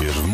Uwierz w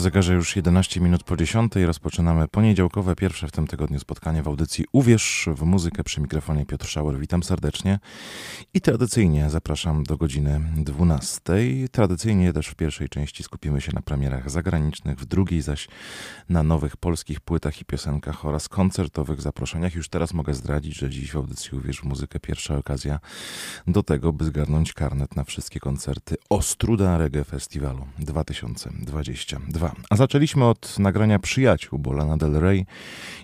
zegarze już 11 minut po 10 rozpoczynamy poniedziałkowe, pierwsze w tym tygodniu spotkanie w audycji Uwierz w muzykę przy mikrofonie Piotr Szauer. Witam serdecznie i tradycyjnie zapraszam do godziny 12. Tradycyjnie też w pierwszej części skupimy się na premierach zagranicznych, w drugiej zaś na nowych polskich płytach i piosenkach oraz koncertowych zaproszeniach. Już teraz mogę zdradzić, że dziś w audycji Uwierz w muzykę pierwsza okazja do tego, by zgarnąć karnet na wszystkie koncerty Ostruda Reggae Festiwalu 2020. 2. A zaczęliśmy od nagrania przyjaciół, bo Lana Del Rey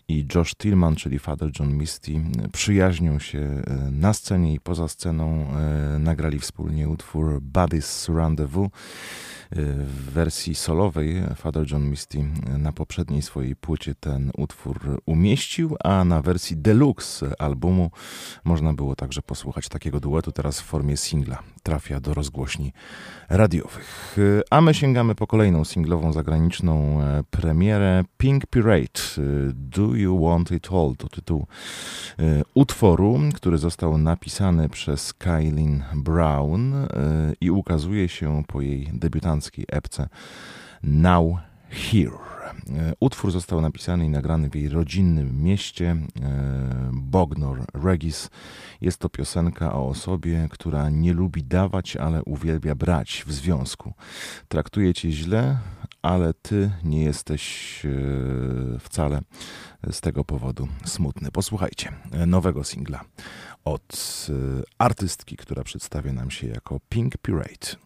i Josh Tillman, czyli Father John Misty, przyjaźnią się e, na scenie i poza sceną. E, nagrali wspólnie utwór Buddies Rendezvous w wersji solowej Father John Misty na poprzedniej swojej płycie ten utwór umieścił, a na wersji deluxe albumu można było także posłuchać takiego duetu teraz w formie singla. Trafia do rozgłośni radiowych. A my sięgamy po kolejną singlową zagraniczną e, premierę Pink Pirate Do You Want It All to tytuł e, utworu, który został napisany przez Kylin Brown e, i ukazuje się po jej epce Now Here. E, utwór został napisany i nagrany w jej rodzinnym mieście e, Bognor Regis. Jest to piosenka o osobie, która nie lubi dawać, ale uwielbia brać w związku. Traktuje cię źle, ale ty nie jesteś e, wcale z tego powodu smutny. Posłuchajcie nowego singla od artystki, która przedstawia nam się jako Pink Pirate.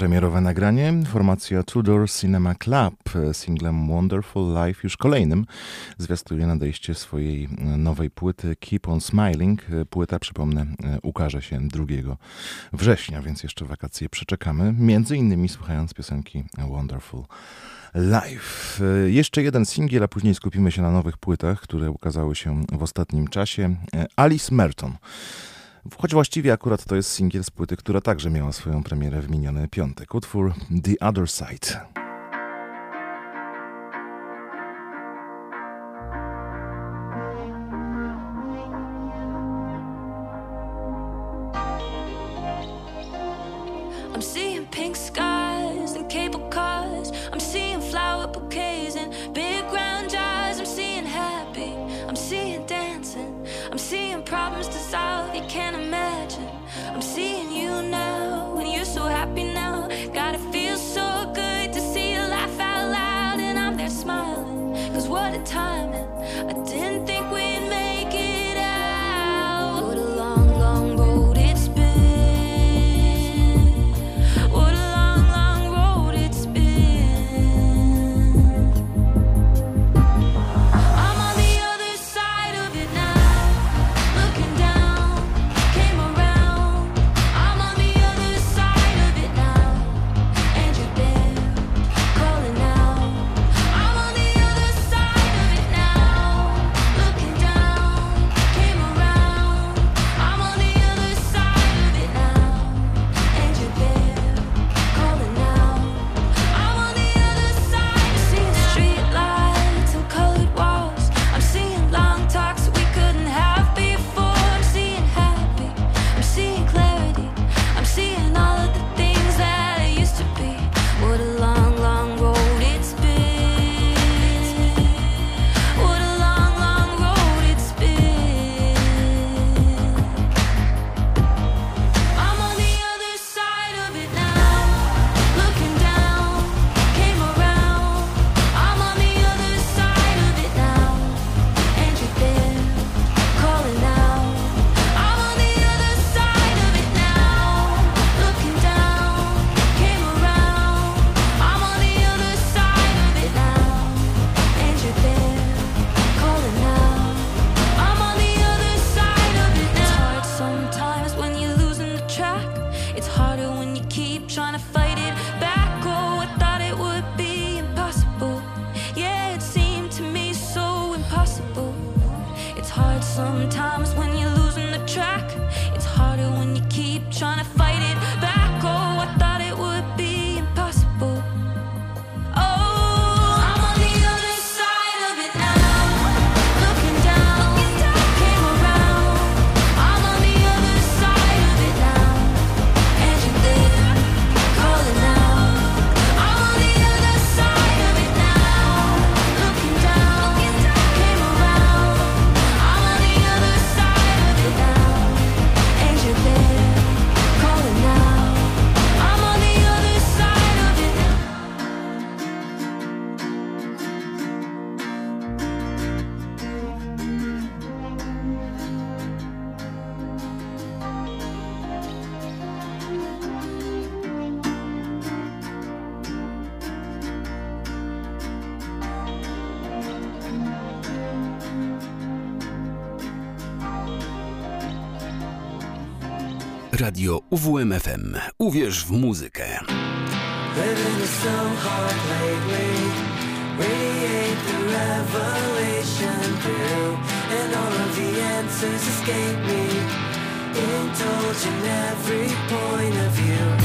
premierowe nagranie. Formacja Tudor Cinema Club singlem Wonderful Life, już kolejnym, zwiastuje nadejście swojej nowej płyty Keep on Smiling. Płyta, przypomnę, ukaże się 2 września, więc jeszcze wakacje przeczekamy. Między innymi słuchając piosenki Wonderful Life. Jeszcze jeden singiel, a później skupimy się na nowych płytach, które ukazały się w ostatnim czasie. Alice Merton. Choć właściwie akurat to jest singiel z płyty, która także miała swoją premierę w miniony piątek. Utwór The Other Side. UWMFM. Uwierz w muzykę. Answers escape me. In every point of view.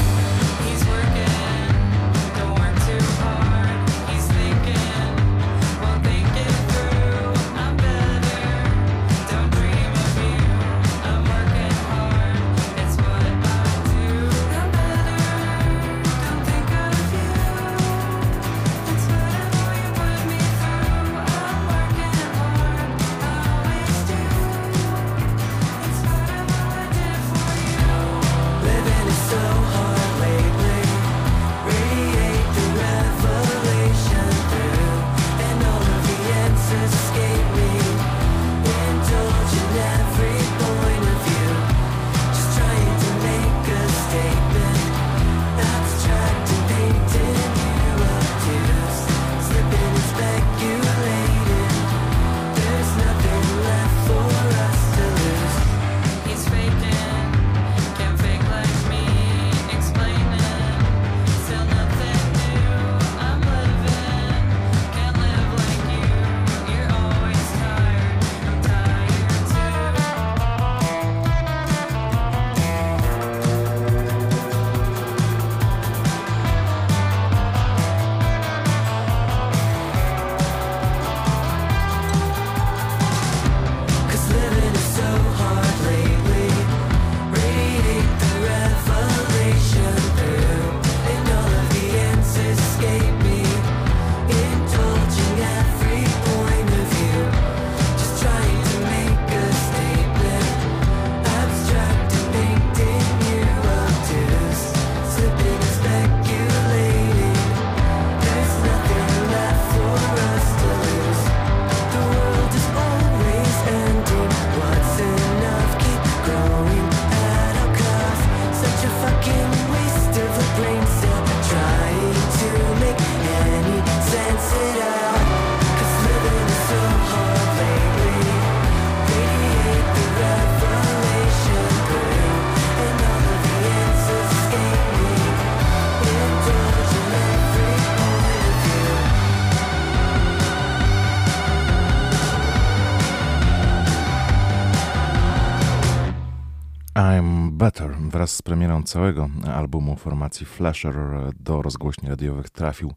Wraz z premierą całego albumu formacji Flasher do rozgłośni radiowych trafił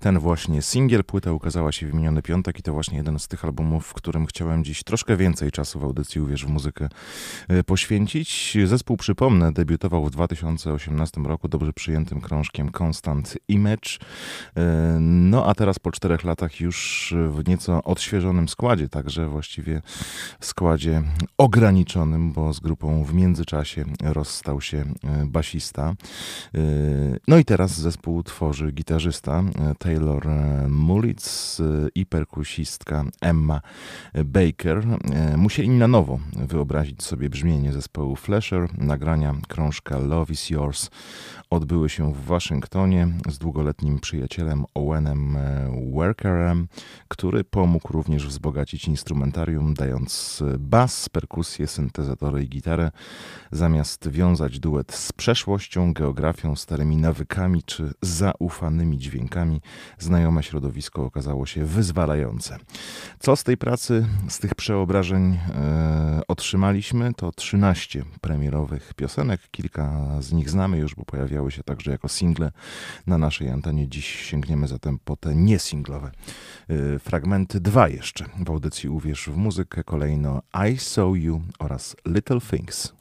ten właśnie singiel. Płyta ukazała się w miniony piątek i to właśnie jeden z tych albumów, w którym chciałem dziś troszkę więcej czasu w audycji Uwierz w muzykę e, poświęcić. Zespół, przypomnę, debiutował w 2018 roku dobrze przyjętym krążkiem Constant Image. E, no a teraz po czterech latach już w nieco odświeżonym składzie, także właściwie składzie ograniczonym, bo z grupą w międzyczasie rozstał się e, basista. No i teraz zespół tworzy gitarzysta Taylor Mullitz i perkusistka Emma Baker. Musieli na nowo wyobrazić sobie brzmienie zespołu Flasher. Nagrania krążka Love is Yours odbyły się w Waszyngtonie z długoletnim przyjacielem Owenem Workerem, który pomógł również wzbogacić instrumentarium, dając bas, perkusję, syntezatory i gitarę, zamiast wiązać duet z przeszłością, geografią, starymi nawykami czy zaufanymi dźwiękami, znajome środowisko okazało się wyzwalające. Co z tej pracy, z tych przeobrażeń e, otrzymaliśmy, to 13 premierowych piosenek. Kilka z nich znamy już, bo pojawiały się także jako single na naszej antenie. Dziś sięgniemy zatem po te niesinglowe e, fragmenty. Dwa jeszcze w audycji Uwierz w muzykę. Kolejno I Saw You oraz Little Things.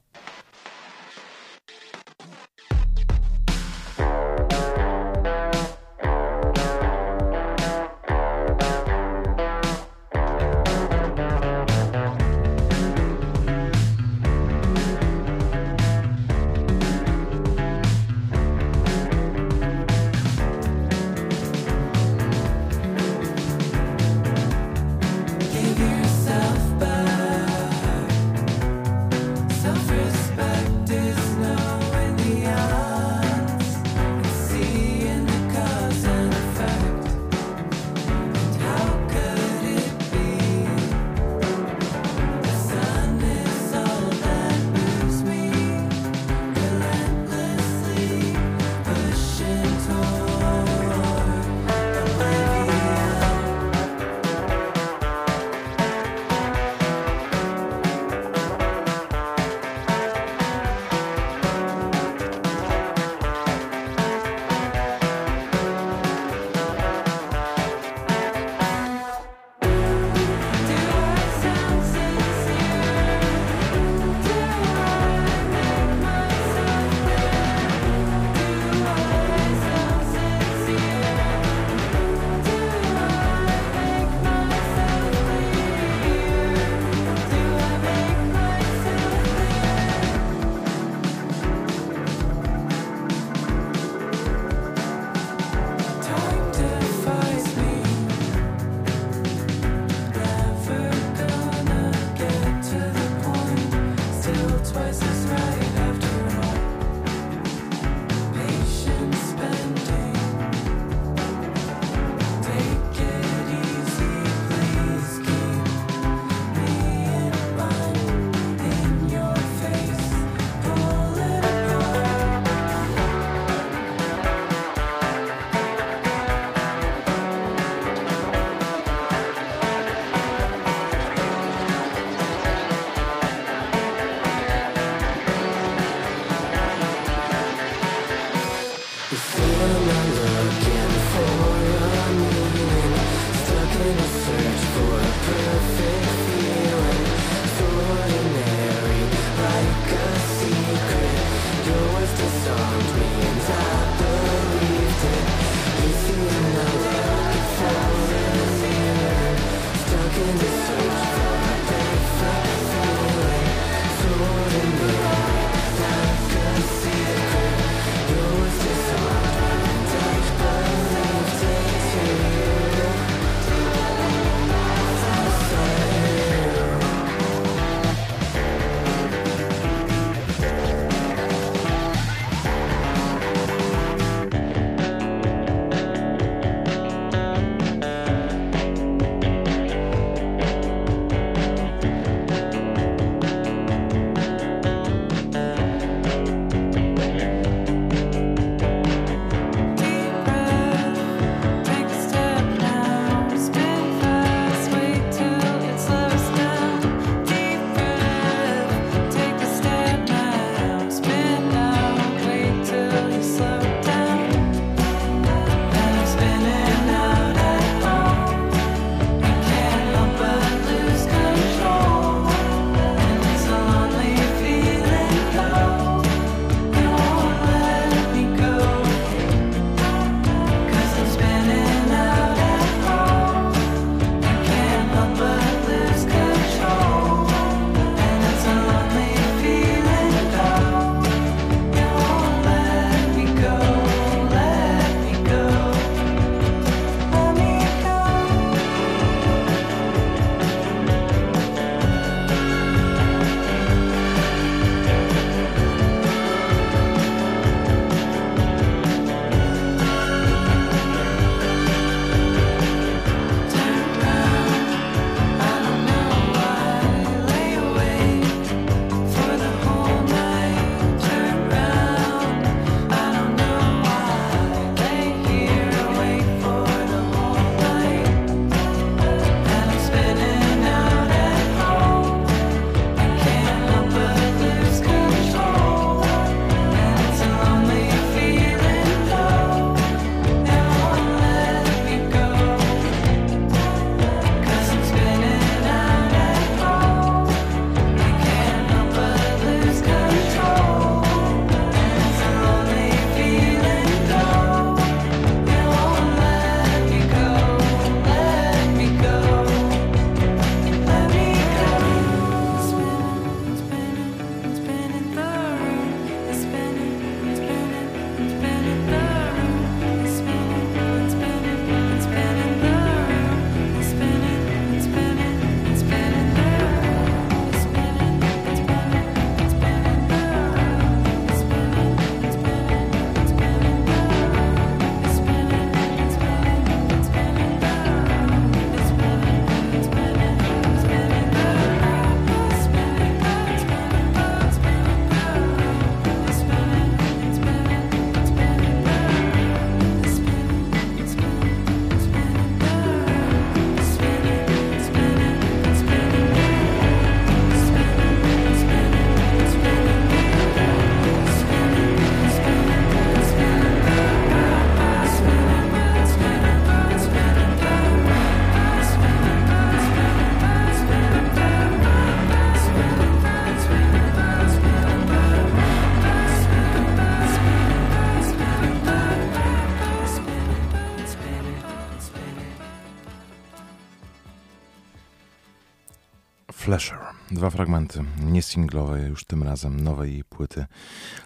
Fragmenty, nie singlowe, już tym razem nowej płyty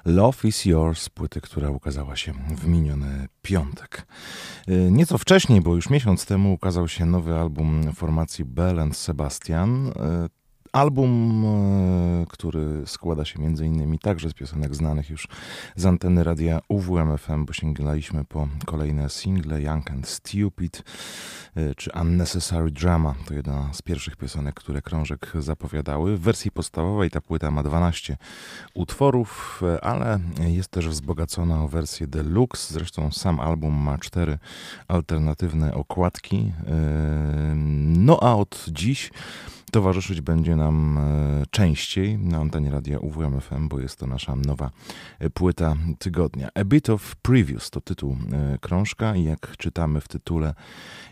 Love is Yours, płyty, która ukazała się w miniony piątek. Y, nieco wcześniej, bo już miesiąc temu ukazał się nowy album formacji Bell Sebastian. Y, Album, e, który składa się między innymi także z piosenek znanych już z anteny radia UWMFM, bo sięgnęliśmy po kolejne single Young and Stupid e, czy Unnecessary Drama. To jedna z pierwszych piosenek, które krążek zapowiadały. W wersji podstawowej ta płyta ma 12 utworów, e, ale jest też wzbogacona o wersję deluxe. Zresztą sam album ma cztery alternatywne okładki. No a od dziś Towarzyszyć będzie nam e, częściej na antenie radia UWMFM, bo jest to nasza nowa e, płyta tygodnia. A Bit of Previews to tytuł e, krążka i jak czytamy w tytule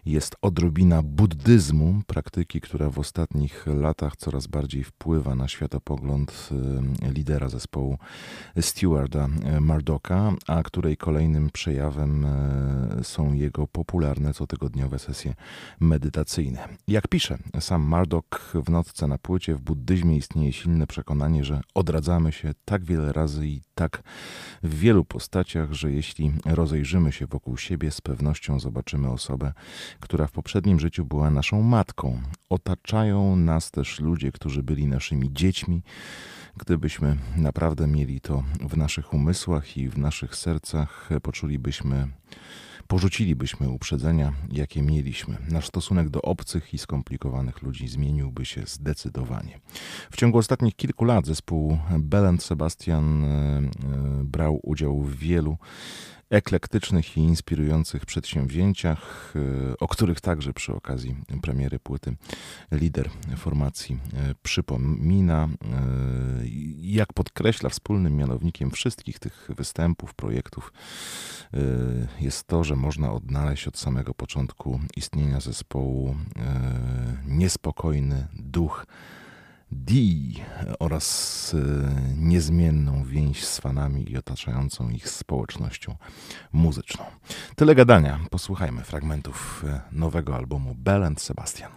jest odrobina buddyzmu, praktyki, która w ostatnich latach coraz bardziej wpływa na światopogląd lidera zespołu Stewarda Mardoka, a której kolejnym przejawem są jego popularne cotygodniowe sesje medytacyjne. Jak pisze sam Mardok w notce na płycie w buddyzmie istnieje silne przekonanie, że odradzamy się tak wiele razy i tak w wielu postaciach, że jeśli rozejrzymy się wokół siebie, z pewnością zobaczymy osobę, która w poprzednim życiu była naszą matką. Otaczają nas też ludzie, którzy byli naszymi dziećmi. Gdybyśmy naprawdę mieli to w naszych umysłach i w naszych sercach, poczulibyśmy porzucilibyśmy uprzedzenia, jakie mieliśmy. Nasz stosunek do obcych i skomplikowanych ludzi zmieniłby się zdecydowanie. W ciągu ostatnich kilku lat zespół Belend Sebastian e, e, brał udział w wielu eklektycznych i inspirujących przedsięwzięciach, e, o których także przy okazji premiery płyty lider formacji e, przypomina. E, jak podkreśla, wspólnym mianownikiem wszystkich tych występów, projektów jest to, że można odnaleźć od samego początku istnienia zespołu niespokojny duch D oraz e, niezmienną więź z fanami i otaczającą ich społecznością muzyczną. Tyle gadania. Posłuchajmy fragmentów e, nowego albumu Bell and Sebastian.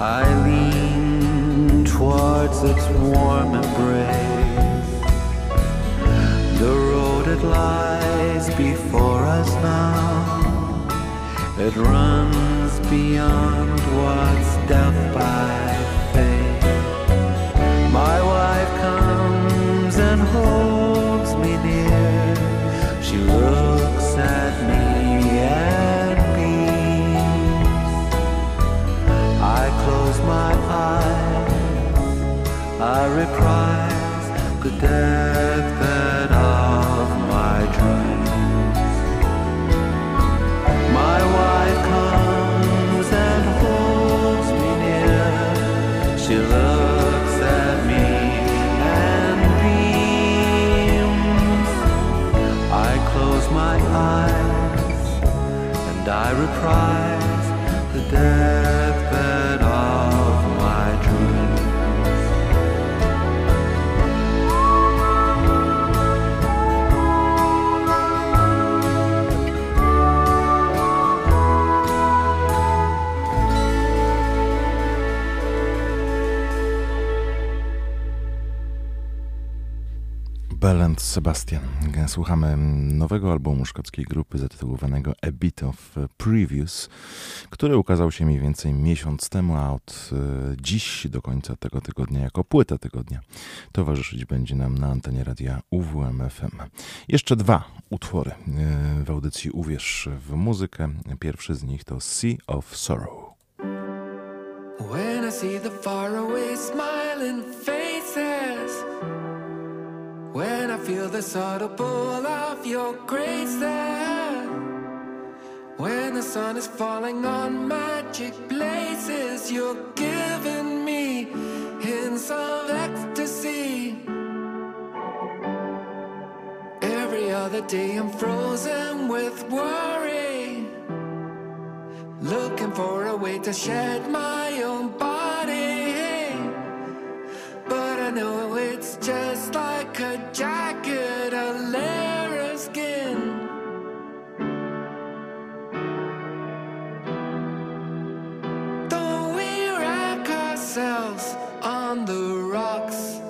I lean towards its warm embrace. The road it lies before us now. It runs beyond what's death by fate. My wife comes and holds me near. She looks at me I reprise the deathbed of my dreams. My wife comes and holds me near. She looks at me and beams. I close my eyes and I reprise the deathbed Sebastian. Słuchamy nowego albumu szkockiej grupy zatytułowanego A Bit of Previews, który ukazał się mniej więcej miesiąc temu, a od e, dziś do końca tego tygodnia jako płyta tygodnia towarzyszyć będzie nam na antenie radia UWMFM. Jeszcze dwa utwory e, w audycji Uwierz w muzykę. Pierwszy z nich to Sea of Sorrow. When I see the faraway smiling faces, when I feel the subtle pull of your grace there, when the sun is falling on magic places, you're giving me hints of ecstasy. Every other day I'm frozen with worry. Looking for a way to shed my own body. But I know it's just like a jacket, a layer of skin. Though we wreck ourselves on the rocks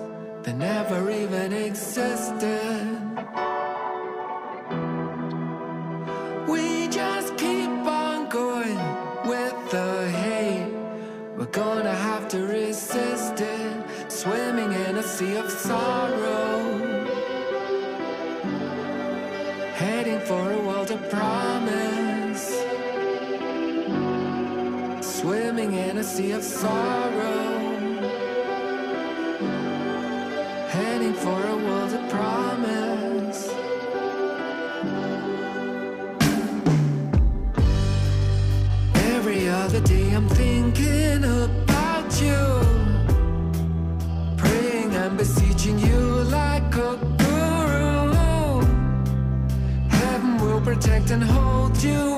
that never even existed. We just keep on going with the hate. We're gonna have to swimming in a sea of sorrow. Heading for a world of promise. Swimming in a sea of sorrow. Heading for a world of promise. Every other day I'm thinking about you protect and hold you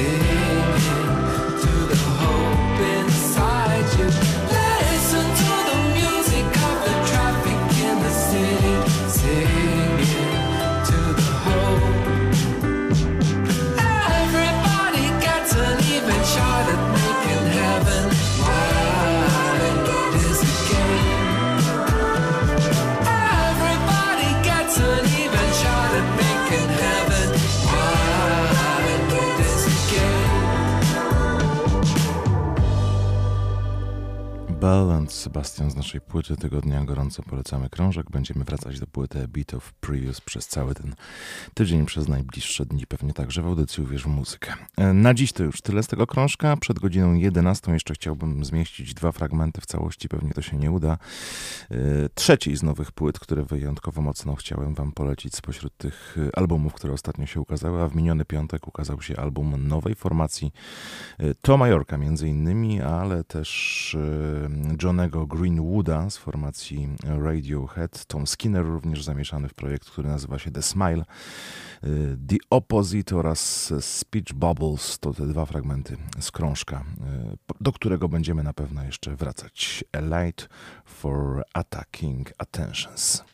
city, Sebastian z naszej płyty tygodnia gorąco polecamy krążek. Będziemy wracać do płyty Beat of Previous przez cały ten tydzień, przez najbliższe dni, pewnie także w audycji Uwierz w muzykę. E, Na dziś to już tyle z tego krążka. Przed godziną 11 jeszcze chciałbym zmieścić dwa fragmenty w całości, pewnie to się nie uda. E, Trzeciej z nowych płyt, które wyjątkowo mocno chciałem wam polecić spośród tych e, albumów, które ostatnio się ukazały, a w miniony piątek ukazał się album nowej formacji To Majorka między innymi, ale też e, Johnego Greenwooda z formacji Radiohead, Tom Skinner również zamieszany w projekt, który nazywa się The Smile, e, The Opposite oraz Speech Bubbles to te dwa fragmenty z krążka, e, do którego będziemy na pewno jeszcze wracać. A Light for Attacking Attentions.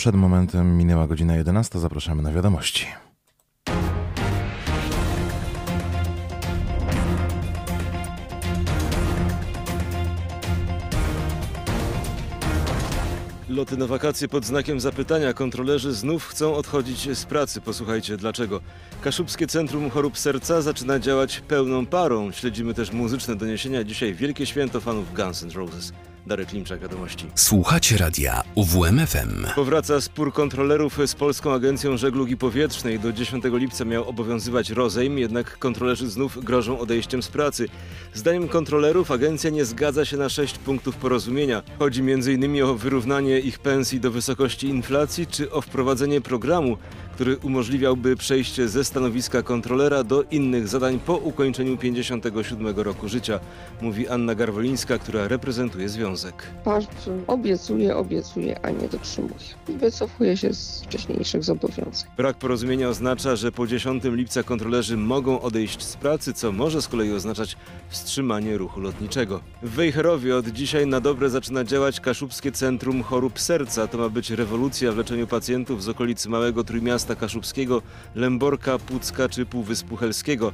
Przed momentem minęła godzina 11. Zapraszamy na wiadomości. Loty na wakacje pod znakiem zapytania. Kontrolerzy znów chcą odchodzić z pracy. Posłuchajcie dlaczego. Kaszubskie Centrum Chorób Serca zaczyna działać pełną parą. Śledzimy też muzyczne doniesienia. Dzisiaj wielkie święto fanów Guns N' Roses. Darek Klimczak, wiadomości. Słuchacie radia UWMFM. Powraca spór kontrolerów z Polską Agencją Żeglugi Powietrznej. Do 10 lipca miał obowiązywać rozejm, jednak kontrolerzy znów grożą odejściem z pracy. Zdaniem kontrolerów agencja nie zgadza się na sześć punktów porozumienia. Chodzi m.in. o wyrównanie ich pensji do wysokości inflacji, czy o wprowadzenie programu, który umożliwiałby przejście ze stanowiska kontrolera do innych zadań po ukończeniu 57 roku życia, mówi Anna Garwolińska, która reprezentuje związek. Bardzo obiecuje, obiecuje, a nie dotrzymuje. Wycofuje się z wcześniejszych zobowiązań. Brak porozumienia oznacza, że po 10 lipca kontrolerzy mogą odejść z pracy, co może z kolei oznaczać wstrzymanie ruchu lotniczego. W Wejherowie od dzisiaj na dobre zaczyna działać Kaszubskie Centrum Chorób Serca. To ma być rewolucja w leczeniu pacjentów z okolicy Małego Trójmiasta miasta Kaszubskiego, Lęborka, Pucka czy Półwyspu Helskiego.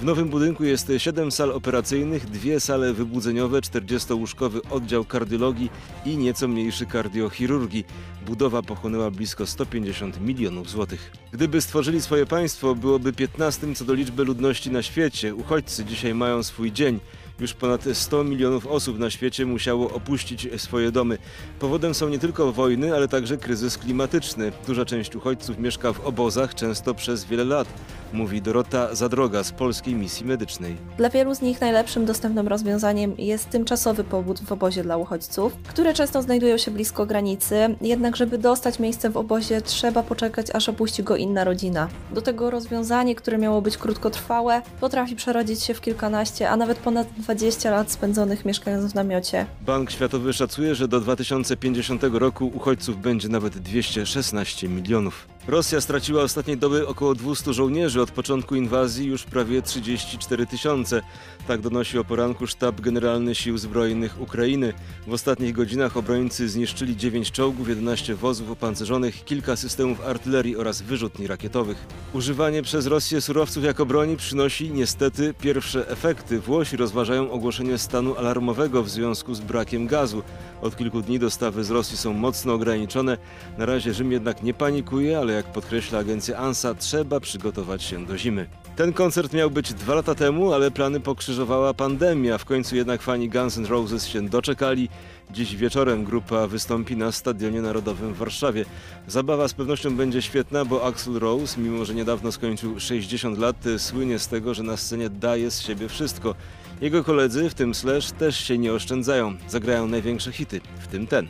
W nowym budynku jest 7 sal operacyjnych, dwie sale wybudzeniowe, 40-łóżkowy oddział kardiologii i nieco mniejszy kardiochirurgii. Budowa pochłonęła blisko 150 milionów złotych. Gdyby stworzyli swoje państwo, byłoby 15 co do liczby ludności na świecie. Uchodźcy dzisiaj mają swój dzień. Już ponad 100 milionów osób na świecie musiało opuścić swoje domy. Powodem są nie tylko wojny, ale także kryzys klimatyczny. Duża część uchodźców mieszka w obozach, często przez wiele lat mówi Dorota Zadroga z Polskiej Misji Medycznej. Dla wielu z nich najlepszym dostępnym rozwiązaniem jest tymczasowy pobyt w obozie dla uchodźców, które często znajdują się blisko granicy, jednak żeby dostać miejsce w obozie trzeba poczekać aż opuści go inna rodzina. Do tego rozwiązanie, które miało być krótkotrwałe, potrafi przerodzić się w kilkanaście, a nawet ponad 20 lat spędzonych mieszkając w namiocie. Bank Światowy szacuje, że do 2050 roku uchodźców będzie nawet 216 milionów. Rosja straciła ostatniej doby około 200 żołnierzy, od początku inwazji już prawie 34 tysiące. Tak donosi o poranku Sztab Generalny Sił Zbrojnych Ukrainy. W ostatnich godzinach obrońcy zniszczyli 9 czołgów, 11 wozów opancerzonych, kilka systemów artylerii oraz wyrzutni rakietowych. Używanie przez Rosję surowców jako broni przynosi niestety pierwsze efekty. Włosi rozważają ogłoszenie stanu alarmowego w związku z brakiem gazu. Od kilku dni dostawy z Rosji są mocno ograniczone. Na razie Rzym jednak nie panikuje, ale jak podkreśla agencja ANSA, trzeba przygotować się do zimy. Ten koncert miał być dwa lata temu, ale plany pokrzyżowała pandemia. W końcu jednak fani Guns N' Roses się doczekali. Dziś wieczorem grupa wystąpi na Stadionie Narodowym w Warszawie. Zabawa z pewnością będzie świetna, bo Axl Rose, mimo że niedawno skończył 60 lat, słynie z tego, że na scenie daje z siebie wszystko. Jego koledzy, w tym Slash, też się nie oszczędzają. Zagrają największe hity, w tym ten.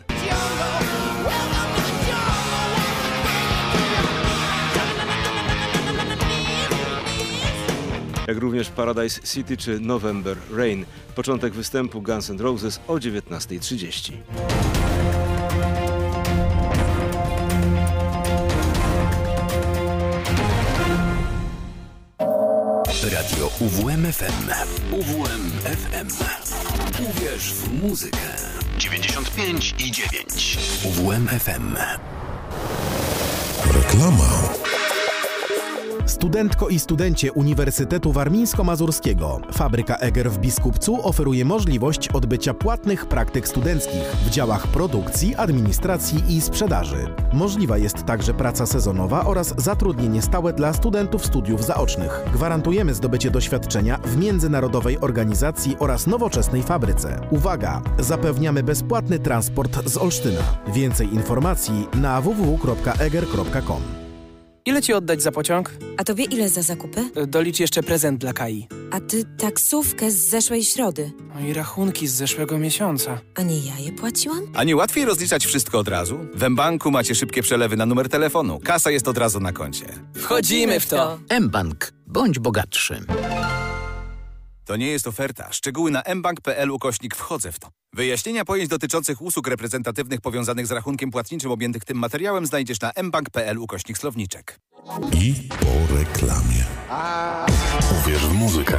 Jak również Paradise City czy November Rain. Początek występu Guns N' Roses o 19.30. Radio UWMFM. UWMFM. Uwierz w muzykę. 95 i 9. UWMFM. Reklama. Studentko i studencie Uniwersytetu Warmińsko-Mazurskiego, Fabryka Eger w Biskupcu oferuje możliwość odbycia płatnych praktyk studenckich w działach produkcji, administracji i sprzedaży. Możliwa jest także praca sezonowa oraz zatrudnienie stałe dla studentów studiów zaocznych. Gwarantujemy zdobycie doświadczenia w międzynarodowej organizacji oraz nowoczesnej fabryce. Uwaga! Zapewniamy bezpłatny transport z Olsztyna. Więcej informacji na www.eger.com. Ile ci oddać za pociąg? A tobie ile za zakupy? E, dolicz jeszcze prezent dla Kai. A ty taksówkę z zeszłej środy. No i rachunki z zeszłego miesiąca. A nie ja je płaciłam? A nie łatwiej rozliczać wszystko od razu? W mBanku macie szybkie przelewy na numer telefonu. Kasa jest od razu na koncie. Wchodzimy w to! mBank. Bądź bogatszy. To nie jest oferta. Szczegóły na mbank.pl ukośnik wchodzę w to. Wyjaśnienia pojęć dotyczących usług reprezentatywnych powiązanych z rachunkiem płatniczym objętych tym materiałem znajdziesz na mbank.pl ukośnik słowniczek. I po reklamie. Uwierz w muzykę.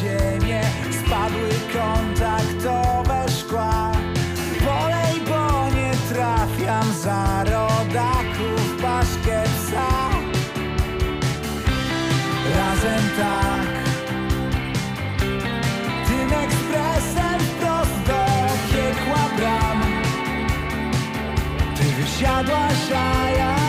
ziemię. Spadły kontaktowe szkła. Polej, bo nie trafiam za rodaków paszkę psa Razem tak. Tym ekspresem wprost do piekła bram. Ty wysiadłaś, a ja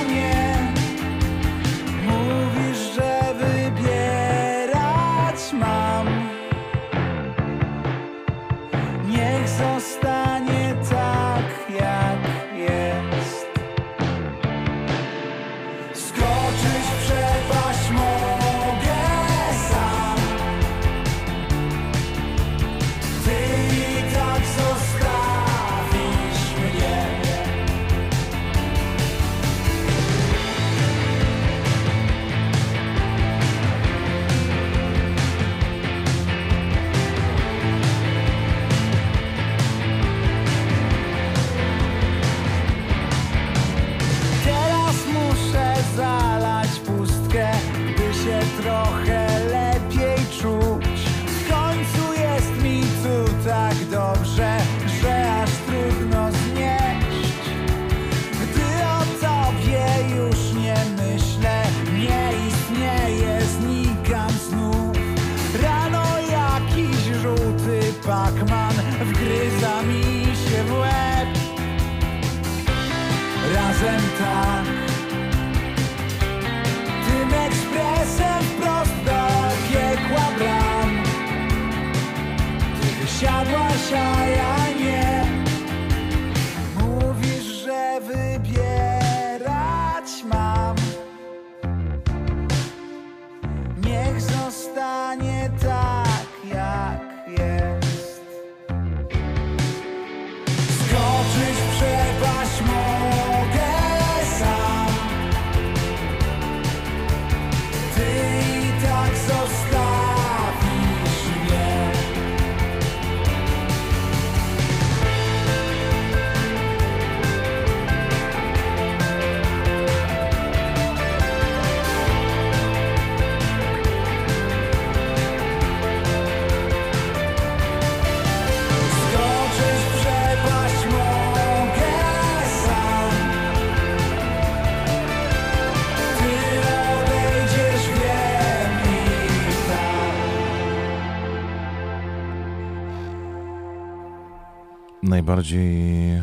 najbardziej e,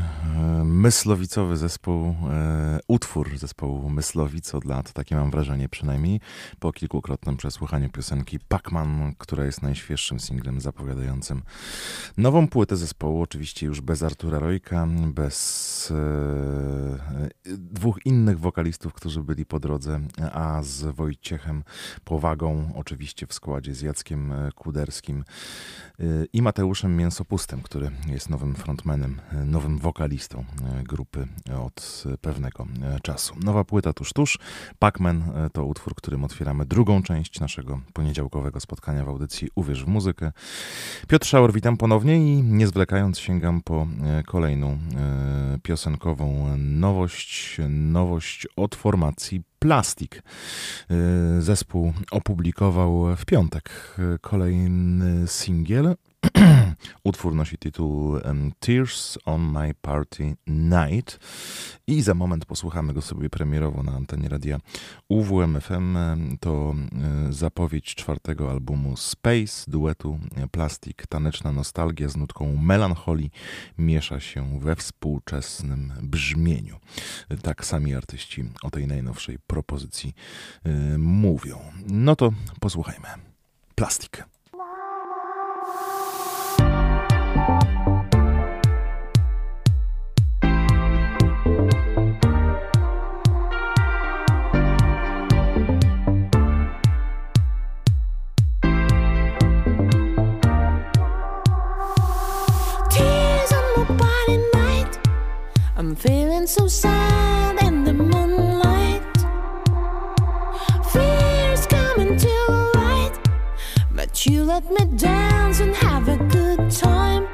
myslowicowy zespół, e, utwór zespołu Myslowic od lat, takie mam wrażenie przynajmniej, po kilkukrotnym przesłuchaniu piosenki Pac-Man, która jest najświeższym singlem zapowiadającym nową płytę zespołu, oczywiście już bez Artura Rojka, bez e, dwóch innych wokalistów, którzy byli po drodze, a z Wojciechem Powagą, oczywiście w składzie z Jackiem Kuderskim i Mateuszem Mięsopustem, który jest nowym frontmanem, nowym wokalistą e, grupy od pewnego e, czasu. Nowa płyta tuż tuż. Pacman e, to utwór, którym otwieramy drugą część naszego poniedziałkowego spotkania w audycji Uwierz w muzykę. Piotr Szauer, witam ponownie i nie zwlekając sięgam po kolejną piosenkową nowość. Nowość od formacji Plastik. Zespół opublikował w piątek kolejny singiel Utwór nosi tytuł Tears on My Party Night i za moment posłuchamy go sobie premierowo na antenie radia UWMFM. To e, zapowiedź czwartego albumu Space, duetu Plastik. Taneczna nostalgia z nutką melancholii miesza się we współczesnym brzmieniu. Tak sami artyści o tej najnowszej propozycji y, mówią. No to posłuchajmy. Plastik. I'm feeling so sad in the moonlight. Fears coming to light, but you let me dance and have a good time.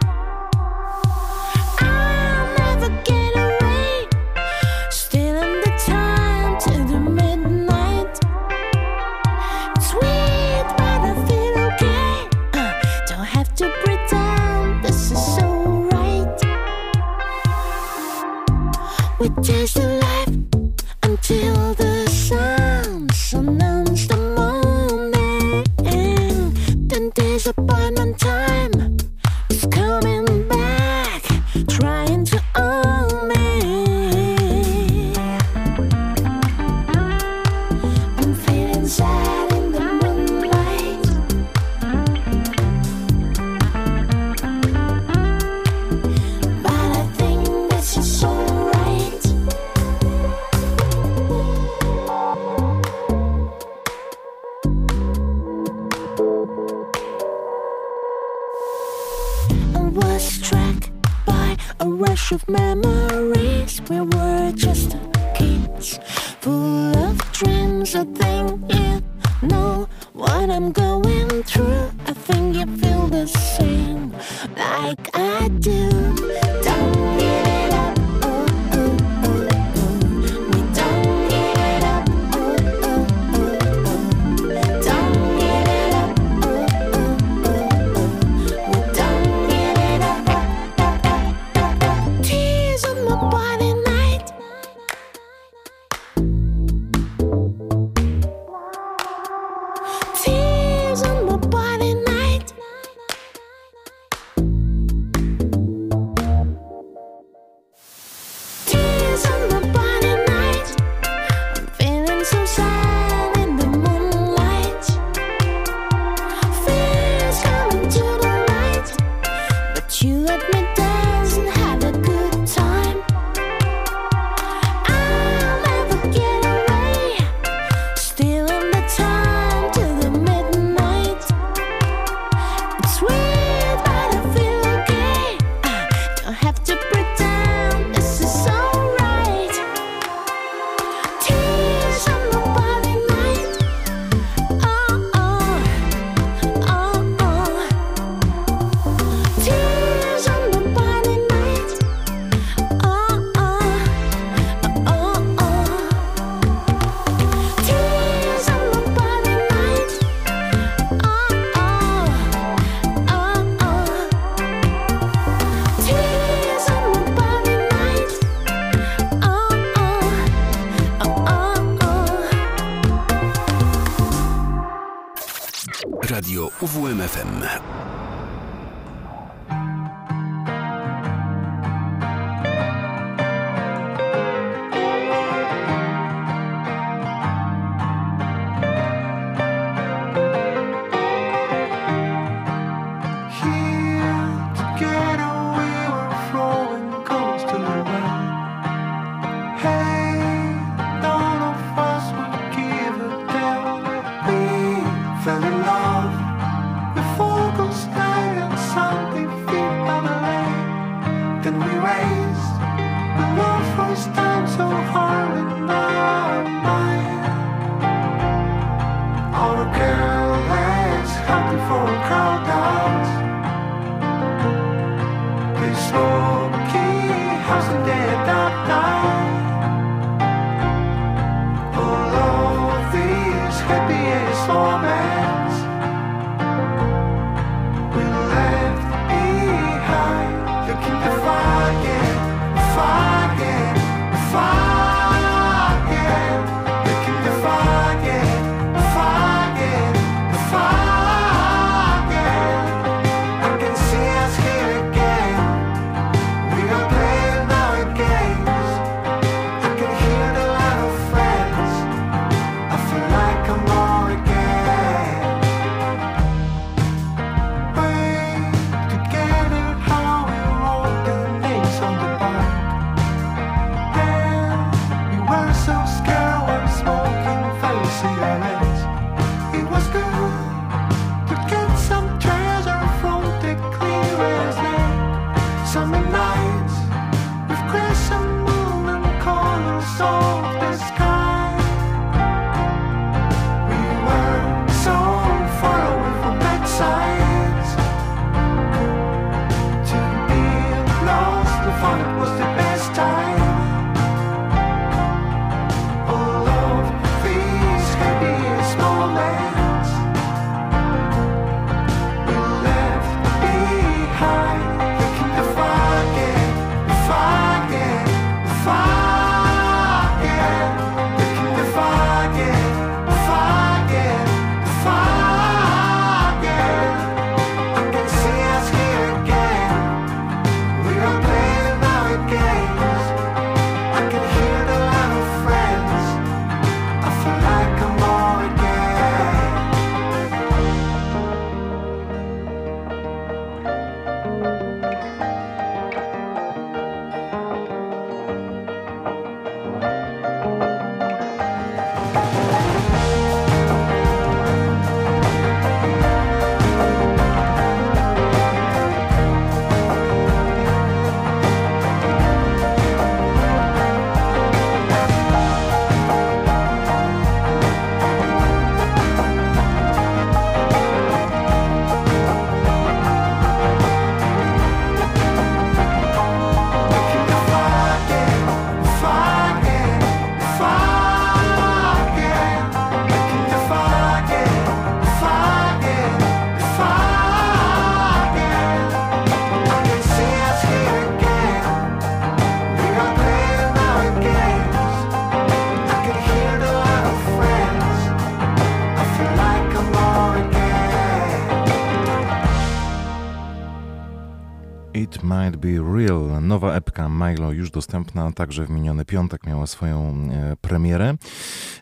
Dostępna, także w miniony piątek miała swoją e, premierę.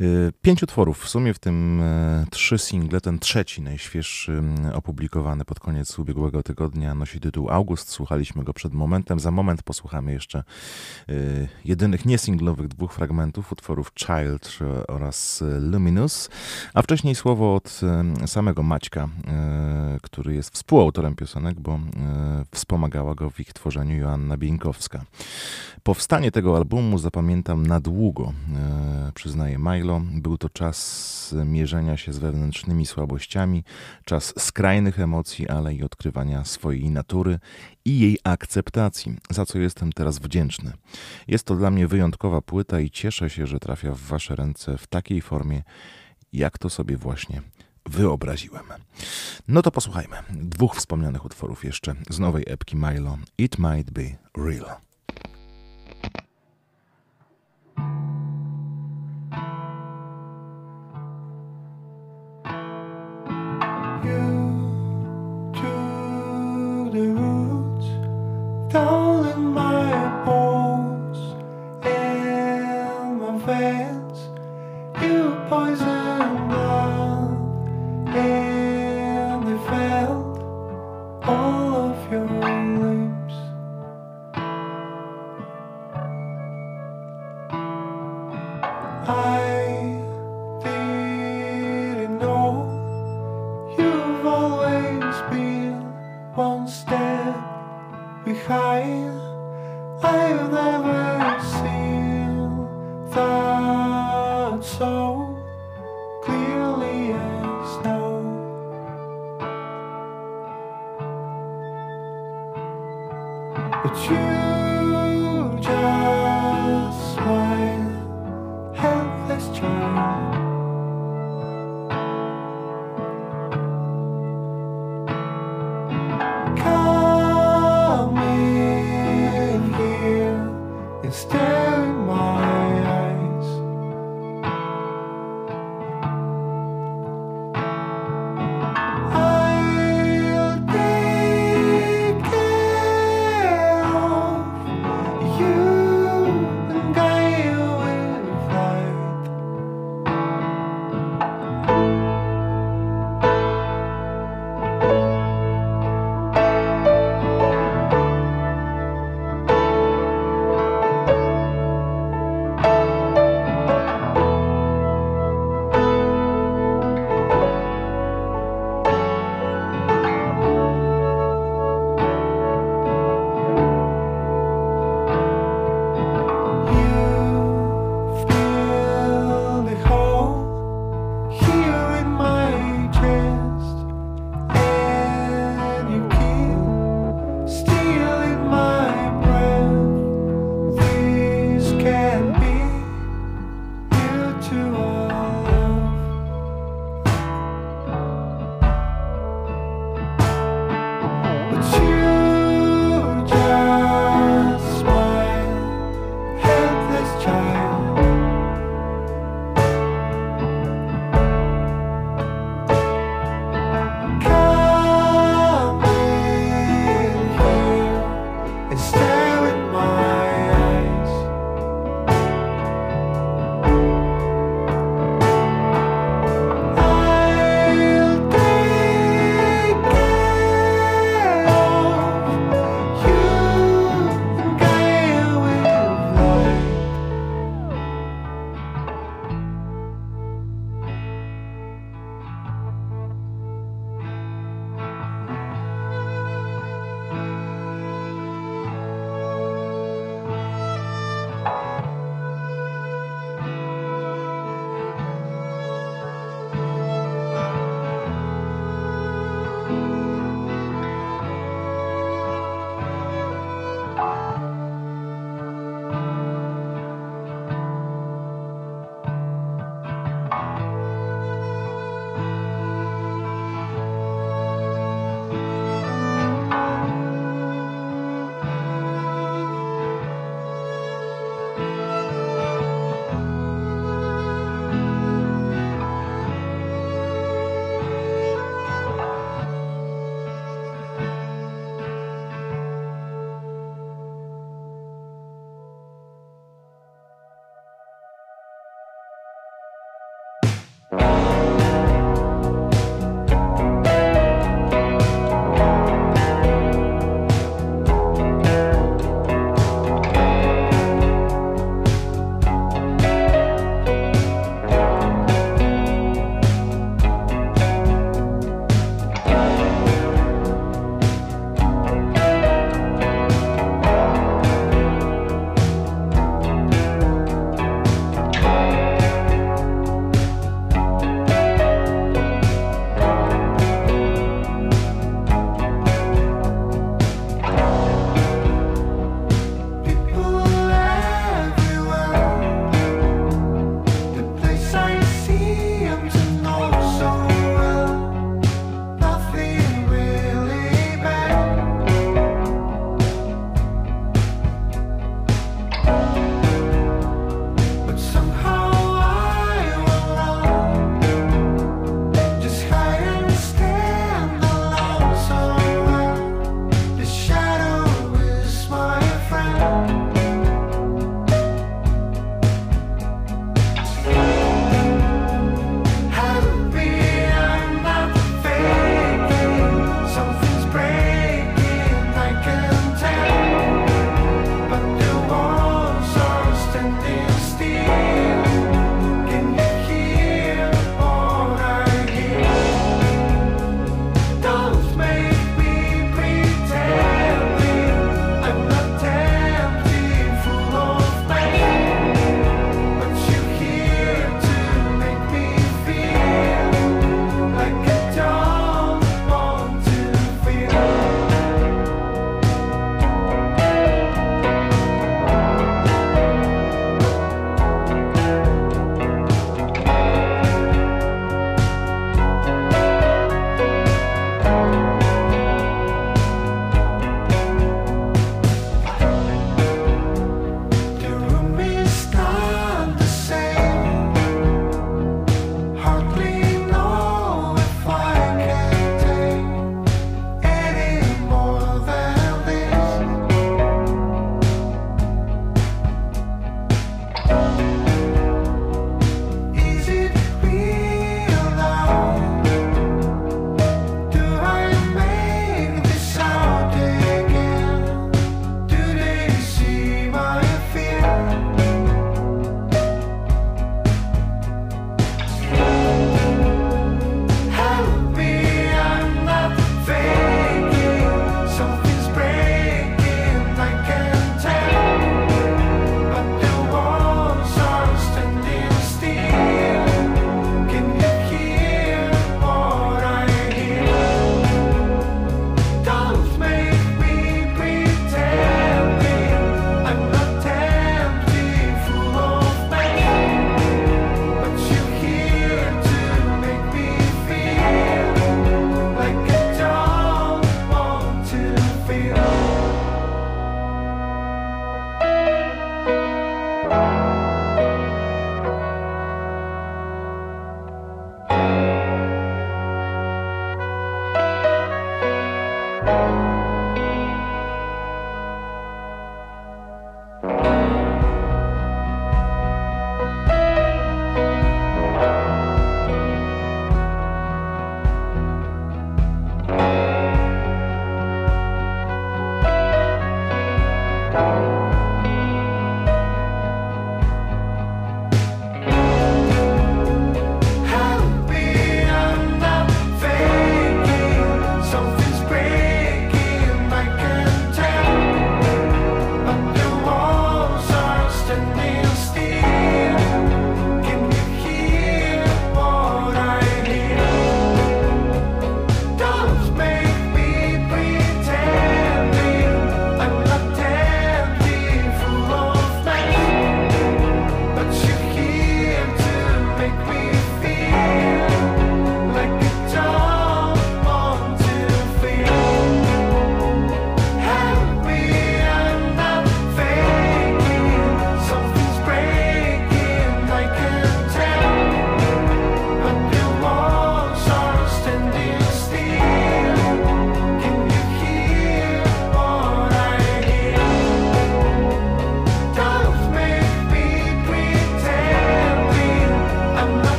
E, pięć utworów, w sumie w tym e, trzy single, ten trzeci, najświeższy, opublikowany pod koniec ubiegłego tygodnia, nosi tytuł August. Słuchaliśmy go przed momentem. Za moment posłuchamy jeszcze jedynych niesinglowych dwóch fragmentów utworów Child oraz Luminous, a wcześniej słowo od samego Maćka, który jest współautorem piosenek, bo wspomagała go w ich tworzeniu Joanna Bieńkowska. Powstanie tego albumu zapamiętam na długo, e, przyznaje Był to czas mierzenia się z wewnętrznymi słabościami, czas skrajnych emocji, ale i odkrywania swojej natury i jej akceptacji, za co jestem teraz wdzięczny. Jest to dla mnie wyjątkowa płyta i cieszę się, że trafia w Wasze ręce w takiej formie, jak to sobie właśnie wyobraziłem. No to posłuchajmy dwóch wspomnianych utworów jeszcze z nowej epki Milo. It might be real. 到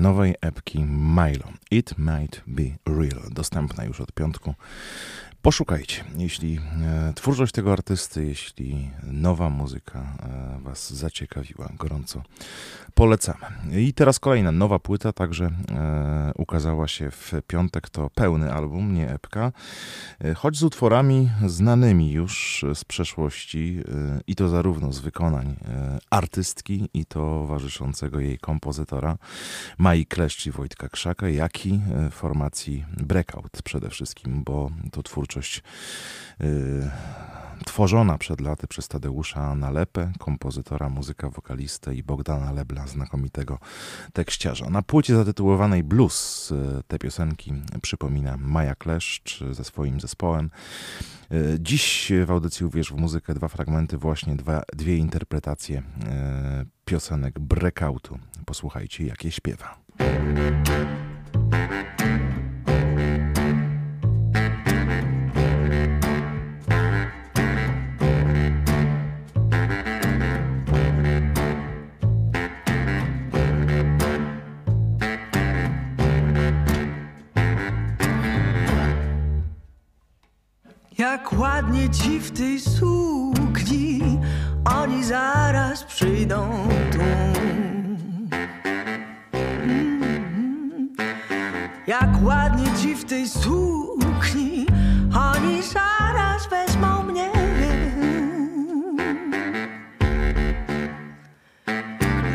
nowej epki Milo. It Might Be Real. Dostępna już od piątku. Poszukajcie, jeśli e, twórczość tego artysty, jeśli nowa muzyka e, Was zaciekawiła, gorąco polecamy. I teraz kolejna nowa płyta, także e, ukazała się w piątek. To pełny album, nie epka, e, choć z utworami znanymi już z przeszłości e, i to zarówno z wykonań e, artystki i towarzyszącego jej kompozytora Mai Kleszcz i Wojtka Krzaka, jak i formacji Breakout przede wszystkim, bo to twórczość tworzona przed laty przez Tadeusza Nalepę, kompozytora, muzyka, wokalistę i Bogdana Lebla, znakomitego tekściarza. Na płycie zatytułowanej Blues e, te piosenki przypomina Maja Kleszcz ze swoim zespołem. E, dziś w audycji Uwierz w muzykę dwa fragmenty, właśnie dwa, dwie interpretacje piosenek Breakoutu. Posłuchajcie, jakie śpiewa. Jak ładnie ci w tej sukni, oni zaraz przyjdą tu. Jak ładnie ci w tej sukni, oni zaraz wezmą mnie.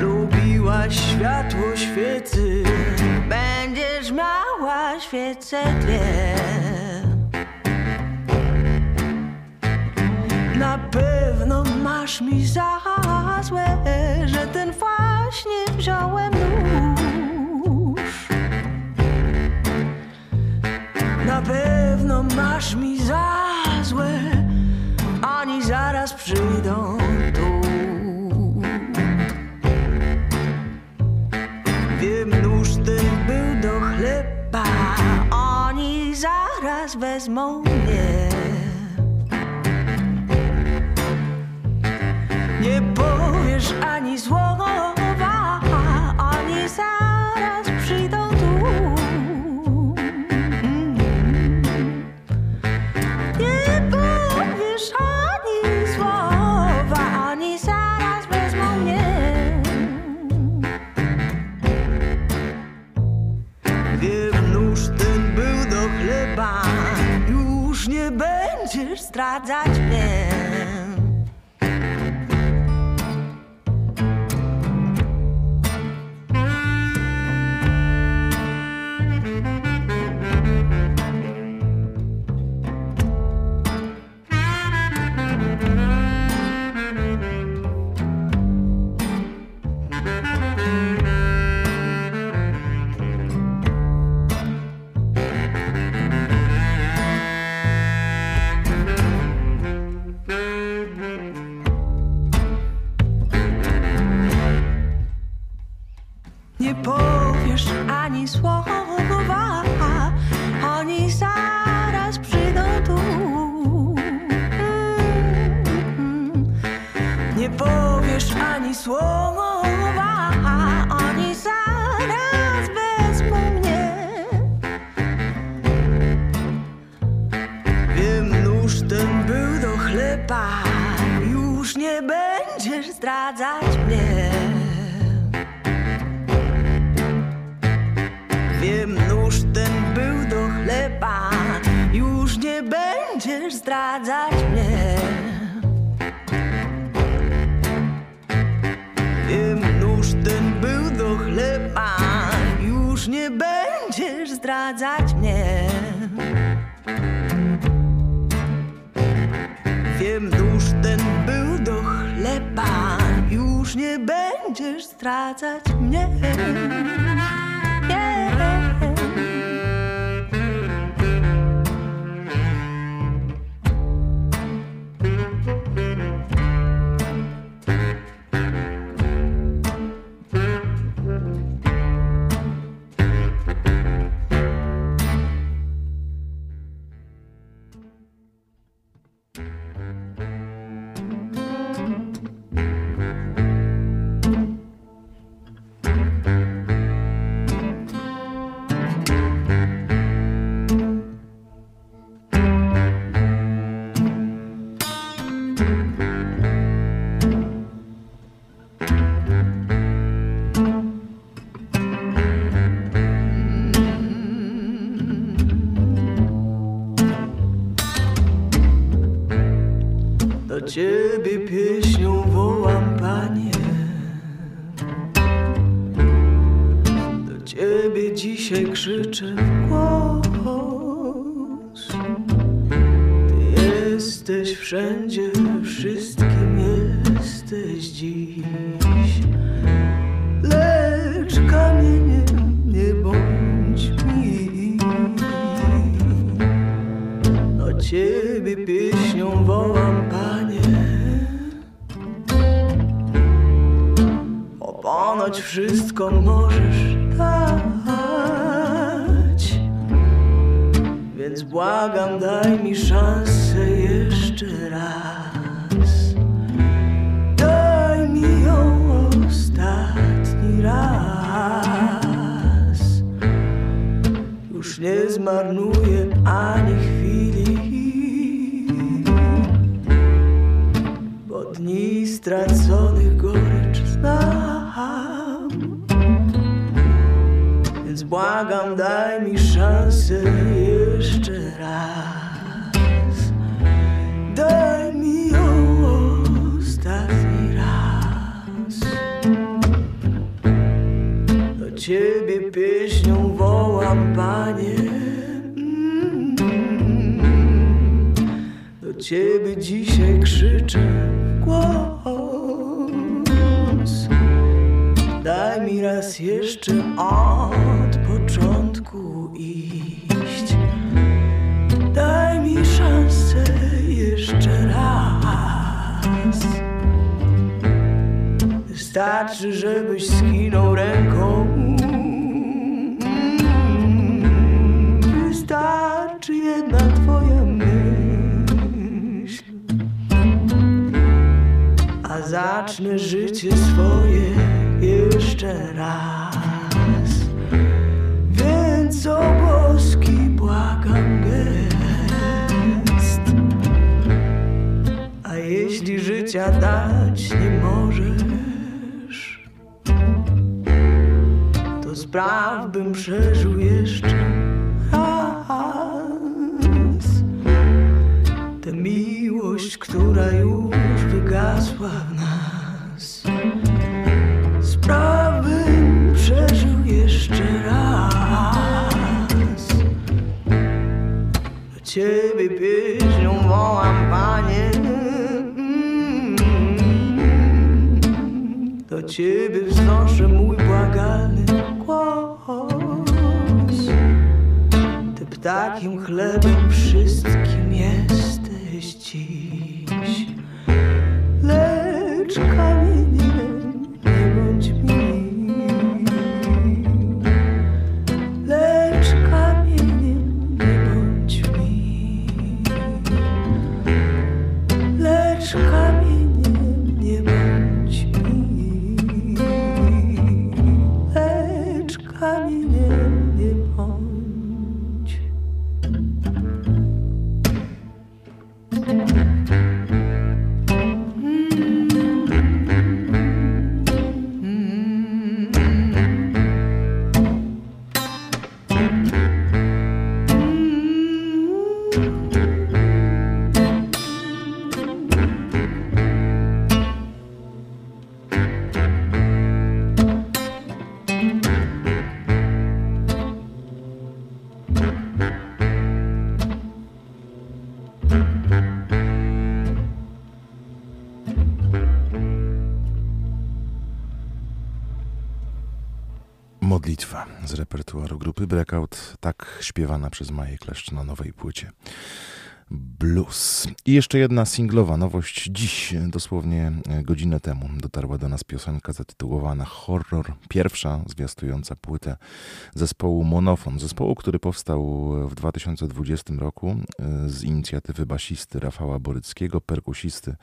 Lubiłaś światło świecy, będziesz miała świecę dwie. Na pewno masz mi za złe, że ten właśnie wziąłem nóż. Na pewno masz mi za złe, oni zaraz przyjdą tu. Wiem, nóż ten był do chleba, oni zaraz wezmą mnie. Nie powiesz ani słowa, oni zaraz przyjdą tu. Nie powiesz ani słowa, oni zaraz wezmą mnie. Wiem, nóż ten był do chleba, już nie będziesz zdradzać mnie. Do błagam, daj mi szansę jeszcze raz. Daj mi ją ostatni raz. Do ciebie pieśnią wołam, panie. Mm. Do ciebie dzisiaj krzyczę głos. Daj mi raz jeszcze od iść. Daj mi szansę jeszcze raz. Wystarczy, żebyś skinął ręką. Wystarczy jedna twoja myśl. A zacznę życie swoje jeszcze raz. Więc o boski błagam gest. A jeśli życia dać nie możesz, to spraw bym przeżył jeszcze raz. Tę miłość, która już wygasła w nas. Spraw bym przeżył jeszcze raz. Ciebie pieśnią wołam, panie. Do ciebie wznoszę mój błagalny głos. Ty ptakiem chlebem wszystkim jesteś dziś. Lecz kamieniem repertuaru grupy Breakout, tak śpiewana przez Maję Kleszcz na nowej płycie. Blues. I jeszcze jedna singlowa nowość. Dziś, dosłownie godzinę temu, dotarła do nas piosenka zatytułowana Horror, pierwsza zwiastująca płytę zespołu Monofon. Zespołu, który powstał w 2020 roku e, z inicjatywy basisty Rafała Boryckiego, perkusisty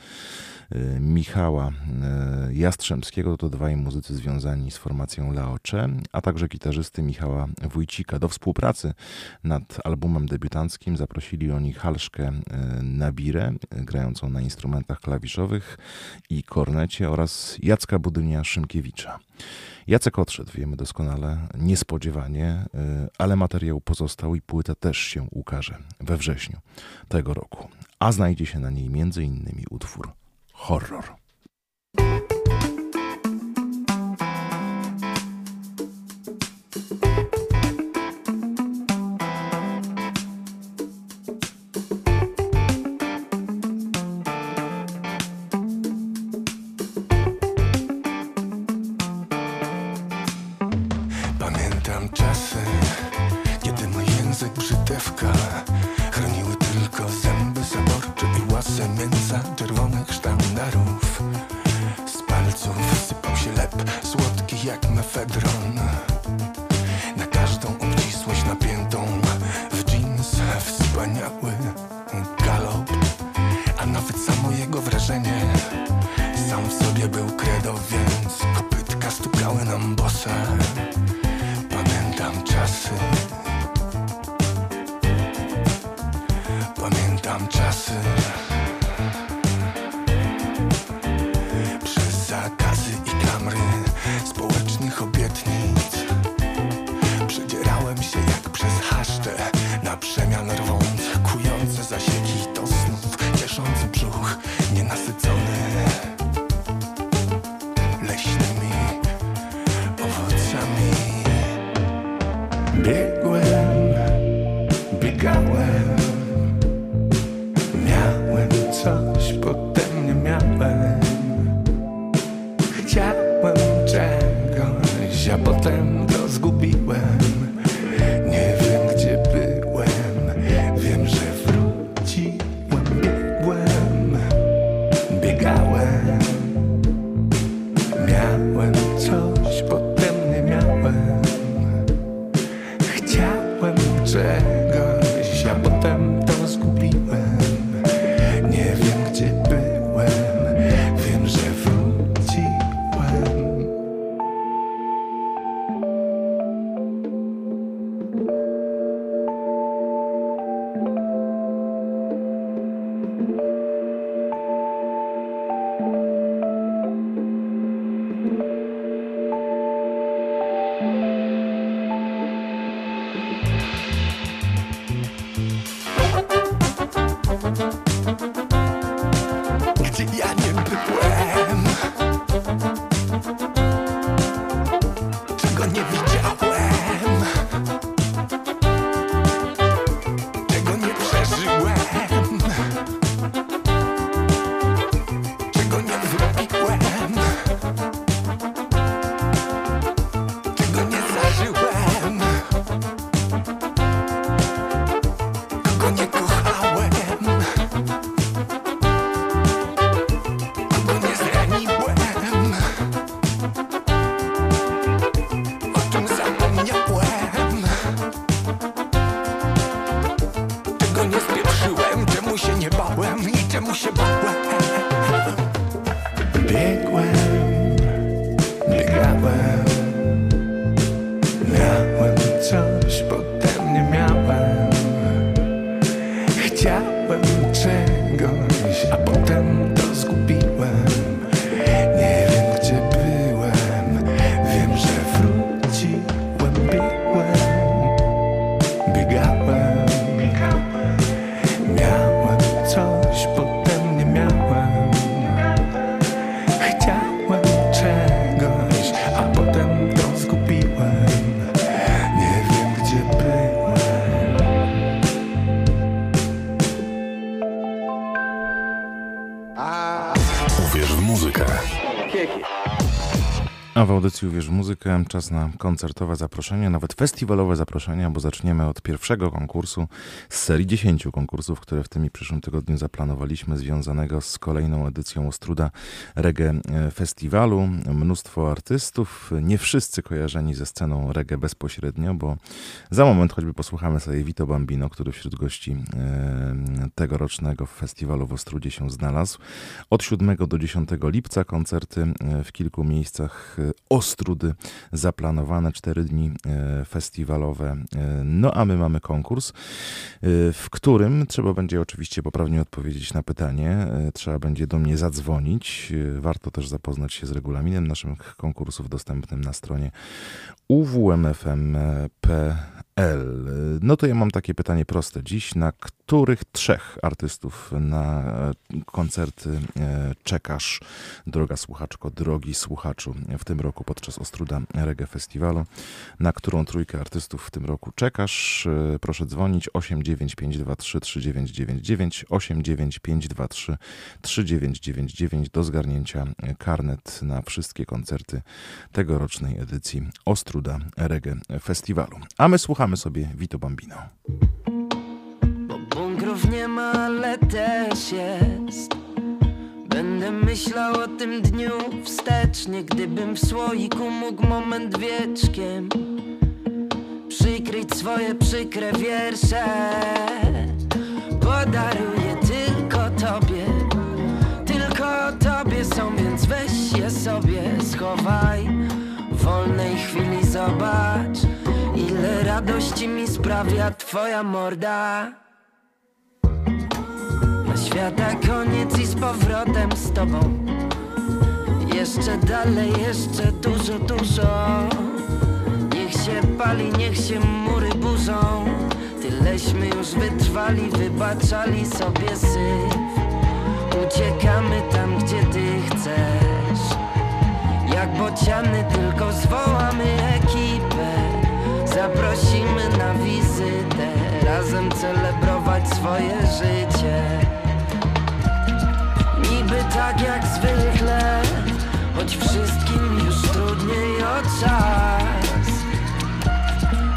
e, Michała e, Jastrzębskiego. To dwaj muzycy związani z formacją Laocze, a także gitarzysty Michała Wójcika. Do współpracy nad albumem debiutanckim zaprosili oni Halsz E, Nabirę, grającą na instrumentach klawiszowych i kornecie oraz Jacka Budynia-Szymkiewicza. Jacek odszedł, wiemy doskonale, niespodziewanie, e, ale materiał pozostał i płyta też się ukaże we wrześniu tego roku. A znajdzie się na niej m.in. utwór Horror. Audycji Uwierz w muzykę czas na koncertowe zaproszenia, nawet festiwalowe zaproszenia, bo zaczniemy od pierwszego konkursu z serii 10 konkursów, które w tym i przyszłym tygodniu zaplanowaliśmy, związanego z kolejną edycją Ostruda Reggae Festiwalu. Mnóstwo artystów, nie wszyscy kojarzeni ze sceną reggae bezpośrednio, bo za moment choćby posłuchamy sobie Vito Bambino, który wśród gości tegorocznego festiwalu w Ostrudzie się znalazł. Od 7 do 10 lipca koncerty w kilku miejscach Ostrudy zaplanowane, cztery dni e, festiwalowe. E, no a my mamy konkurs, e, w którym trzeba będzie oczywiście poprawnie odpowiedzieć na pytanie, trzeba będzie do mnie zadzwonić. Warto też zapoznać się z regulaminem naszych konkursów dostępnym na stronie uwmfm.pl L. No to ja mam takie pytanie proste dziś. Na których trzech artystów na e, koncerty e, czekasz, droga słuchaczko, drogi słuchaczu, w tym roku podczas Ostruda Reggae Festiwalu? Na którą trójkę artystów w tym roku czekasz? E, proszę dzwonić 89523 3999 89523 3999 do zgarnięcia karnet na wszystkie koncerty tegorocznej edycji Ostruda Reggae Festiwalu. A my słuchamy Słuchamy sobie Vito Bambino. Bo bunkrów nie ma, ale też jest. Będę myślał o tym dniu wstecznie, gdybym w słoiku mógł moment wieczkiem przykryć swoje przykre wiersze. Podaruję tylko tobie, tylko tobie są, więc weź je sobie schowaj. W wolnej chwili zobacz Ile radości mi sprawia twoja morda. Na świata koniec i z powrotem z tobą. Jeszcze dalej, jeszcze dużo, dużo. Niech się pali, niech się mury burzą. Tyleśmy już wytrwali, wybaczali sobie syf. Uciekamy tam, gdzie ty chcesz. Jak bociany, tylko zwołamy Zaprosimy na wizytę Razem celebrować swoje życie. Niby tak jak zwykle Choć wszystkim już trudniej o czas.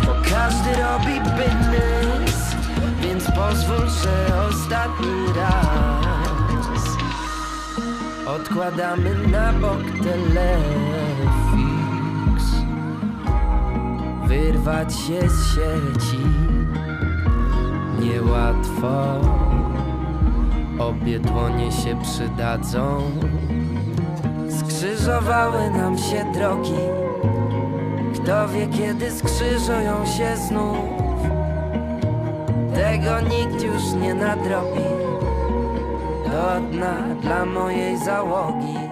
Bo każdy robi biznes Więc pozwól, że ostatni raz. Odkładamy na bok telefon wyrwać się z sieci. Niełatwo. Obie dłonie się przydadzą. Skrzyżowały nam się drogi. Kto wie kiedy skrzyżują się znów. Tego nikt już nie nadrobi. Do dna dla mojej załogi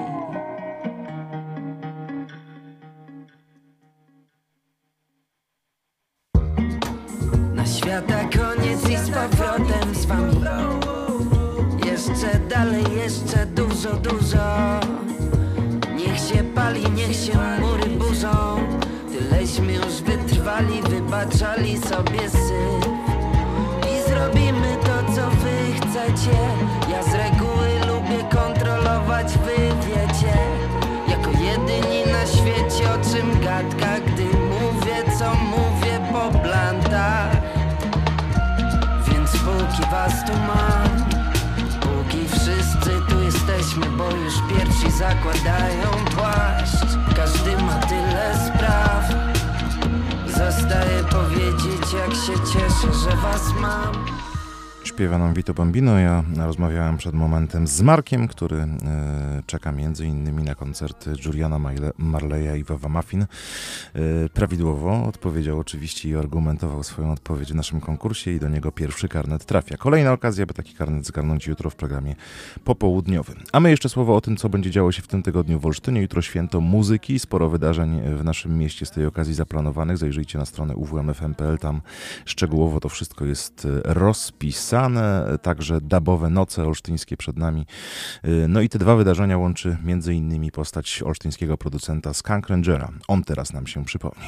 sobie syf I zrobimy to, co wy chcecie. Ja z reguły lubię kontrolować, wy wiecie. Jako jedyni na świecie, o czym gadka Gdy mówię, co mówię po blantach. Póki was tu mam Póki wszyscy tu jesteśmy, bo już pierwsi zakładają się cieszę, że was mam śpiewa nam Vito Bambino. Ja rozmawiałem przed momentem z Markiem, który e, czeka między innymi na koncerty Juliana Marleya i Wawa Muffin. E, prawidłowo odpowiedział oczywiście i argumentował swoją odpowiedź w naszym konkursie i do niego pierwszy karnet trafia. Kolejna okazja, by taki karnet zgarnąć jutro w programie popołudniowym. A my jeszcze słowo o tym, co będzie działo się w tym tygodniu w Olsztynie. Jutro święto muzyki, sporo wydarzeń w naszym mieście z tej okazji zaplanowanych. Zajrzyjcie na stronę uwmfm.pl, tam szczegółowo to wszystko jest rozpisane także dabowe noce olsztyńskie przed nami. Y, no i te dwa wydarzenia łączy między innymi postać olsztyńskiego producenta Skunk Rangera. On teraz nam się przypomni.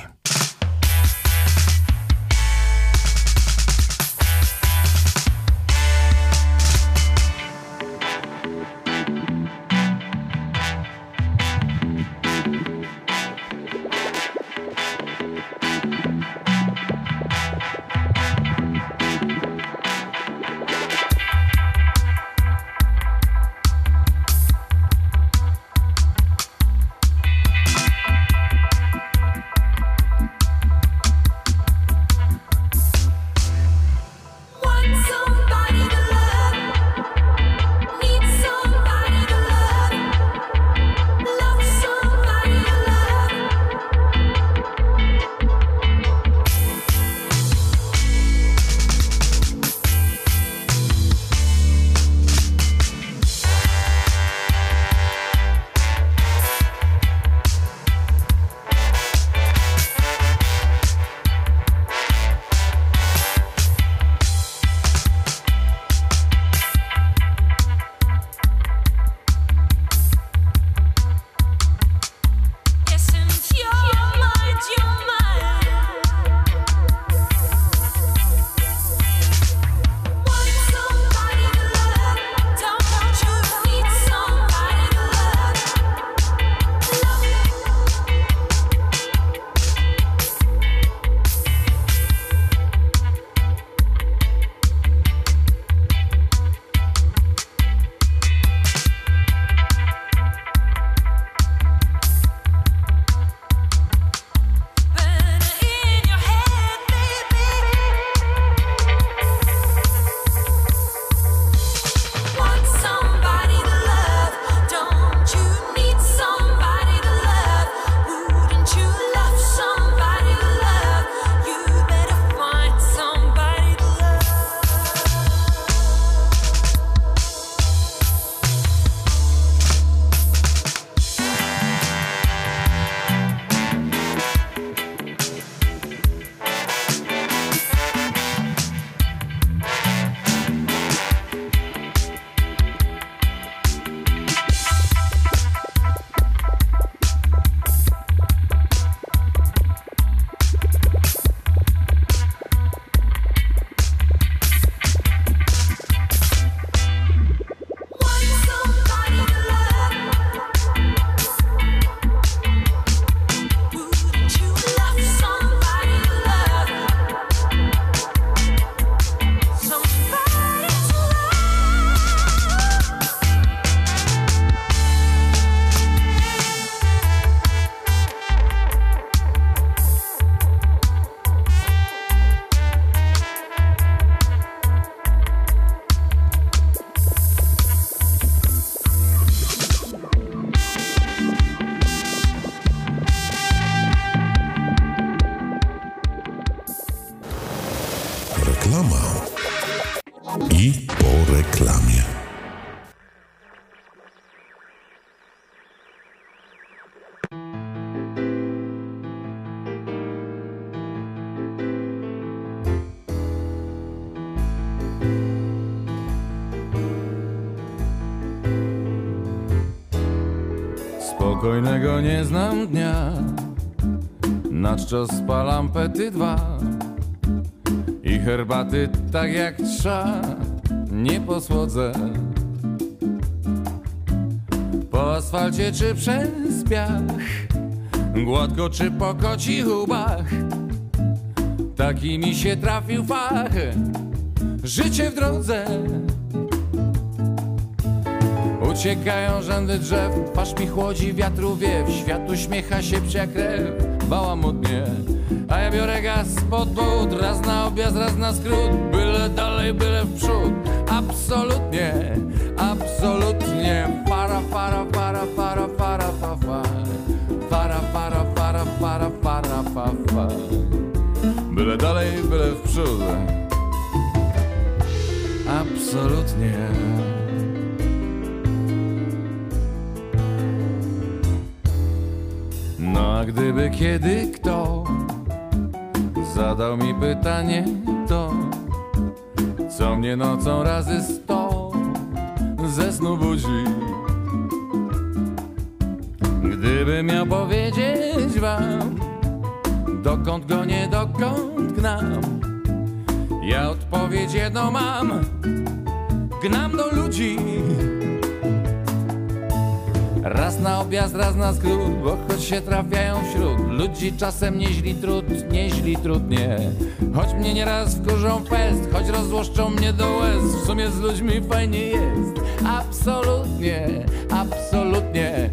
Spokojnego nie znam dnia. Na czczo spalam pety dwa. I herbaty tak jak trza. Nie posłodzę. Po asfalcie czy przez piach. Gładko czy po kocich łbach Taki mi się trafił fach. Życie w drodze Uciekają rzędy drzew, twarz mi chłodzi, wiatru wiew. Świat uśmiecha się psia krew, bałamutnie A ja biorę gaz pod but, raz na objazd, raz na skrót Byle dalej, byle w przód, absolutnie, absolutnie. Para, para, para, para, para, fa, fa. Para, para, para, para, para, fa, fa. Byle dalej, byle w przód. Absolutnie gdyby kiedy kto zadał mi pytanie to Co mnie nocą razy sto ze snu budzi? Gdybym miał powiedzieć wam Dokąd go nie dokąd gnam Ja odpowiedź jedną mam. Gnam do ludzi Raz na objazd, raz na skrót, bo choć się trafiają wśród ludzi czasem nieźli trud, nieźli trudnie. Choć mnie nieraz wkurzą fest, choć rozłoszczą mnie do łez, w sumie z ludźmi fajnie jest. Absolutnie, absolutnie.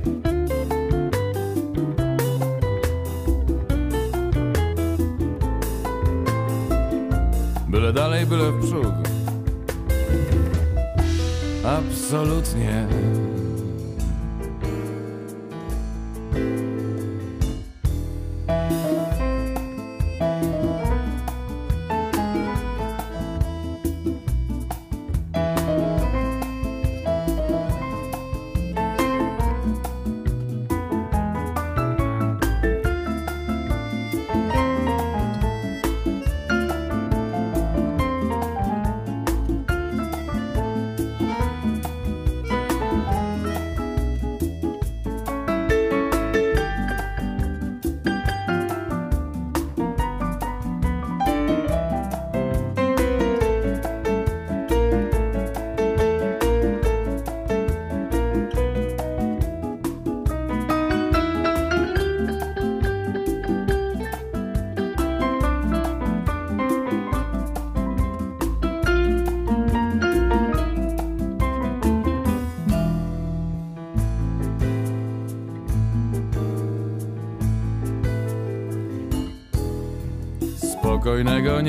Byle dalej, byle w przód. Absolutnie.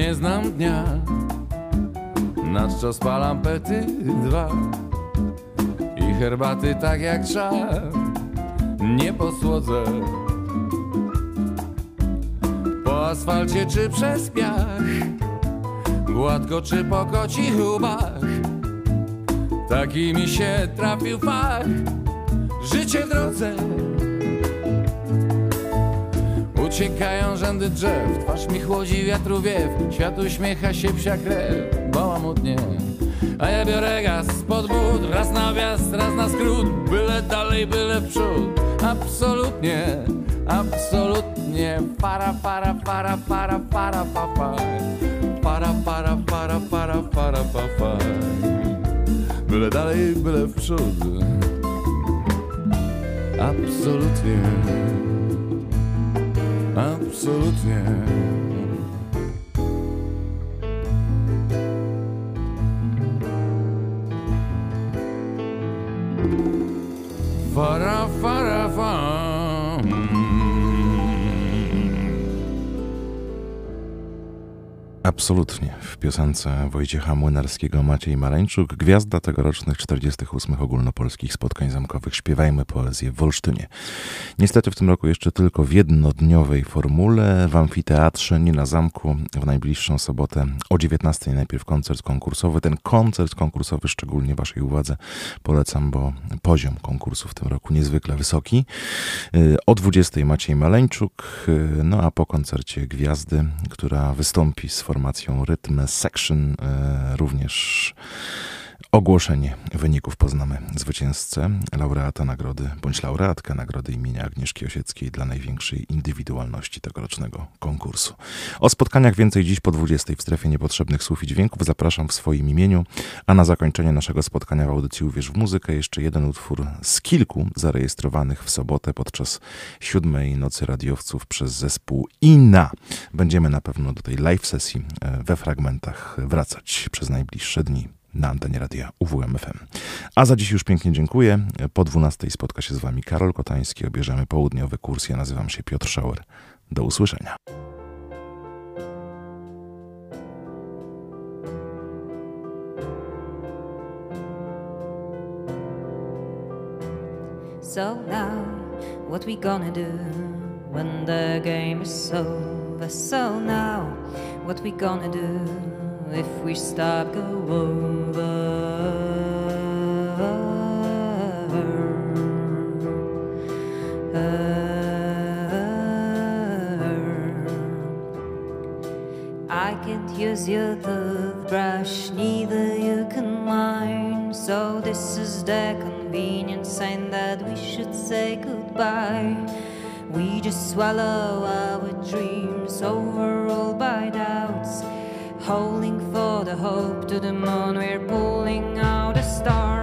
Nie znam dnia Na czczo spalam pety dwa I herbaty tak jak trzeba. Nie posłodzę Po asfalcie czy przez piach Gładko czy po kocich łbach Taki mi się trafił fach. Życie w drodze Uciekają rzędy drzew, twarz mi chłodzi wiatru wiew Świat uśmiecha się psia krew, bałamutnie A ja biorę gaz pod but, raz na wjazd, raz na skrót Byle dalej, byle w przód, absolutnie, absolutnie Para, para, para, para, para, pa, pa. Para, para, para, para, para, pa, pa. Byle dalej, byle w przód. Absolutnie 昨天 absolutnie w piosence Wojciecha Młynarskiego Maciej Maleńczuk, gwiazda tegorocznych 48 ogólnopolskich spotkań zamkowych Śpiewajmy poezję w Olsztynie. Niestety w tym roku jeszcze tylko w jednodniowej formule w amfiteatrze, nie na zamku, w najbliższą sobotę o 19 najpierw koncert konkursowy. Ten koncert konkursowy szczególnie waszej uwadze polecam, bo poziom konkursu w tym roku niezwykle wysoki. Y, o 20 Maciej Maleńczuk, y, no a po koncercie Gwiazdy, która wystąpi z formacją Rytm Section, e, również ogłoszenie wyników poznamy zwycięzcę, laureata nagrody, bądź laureatkę nagrody imienia Agnieszki Osieckiej dla największej indywidualności tegorocznego konkursu. O spotkaniach więcej dziś po 20 w strefie niepotrzebnych słów i dźwięków zapraszam w swoim imieniu, a na zakończenie naszego spotkania w audycji Uwierz w muzykę jeszcze jeden utwór z kilku zarejestrowanych w sobotę podczas siódmej nocy radiowców przez zespół INA. Będziemy na pewno do tej live sesji e, we fragmentach wracać przez najbliższe dni na antenie radia UWMFM. A za dziś już pięknie dziękuję. Po 12 spotka się z Wami Karol Kotański. Obierzemy południowy kurs. Ja nazywam się Piotr Schauer. Do usłyszenia. So now, what we gonna do when the game is over? So now, what we gonna do? If we stop go over. I can't use your toothbrush, neither you can mine. So this is the convenient sign that we should say goodbye. We just swallow our dreams, overruled by doubts holding for the hope to the moon. We're pulling out a star.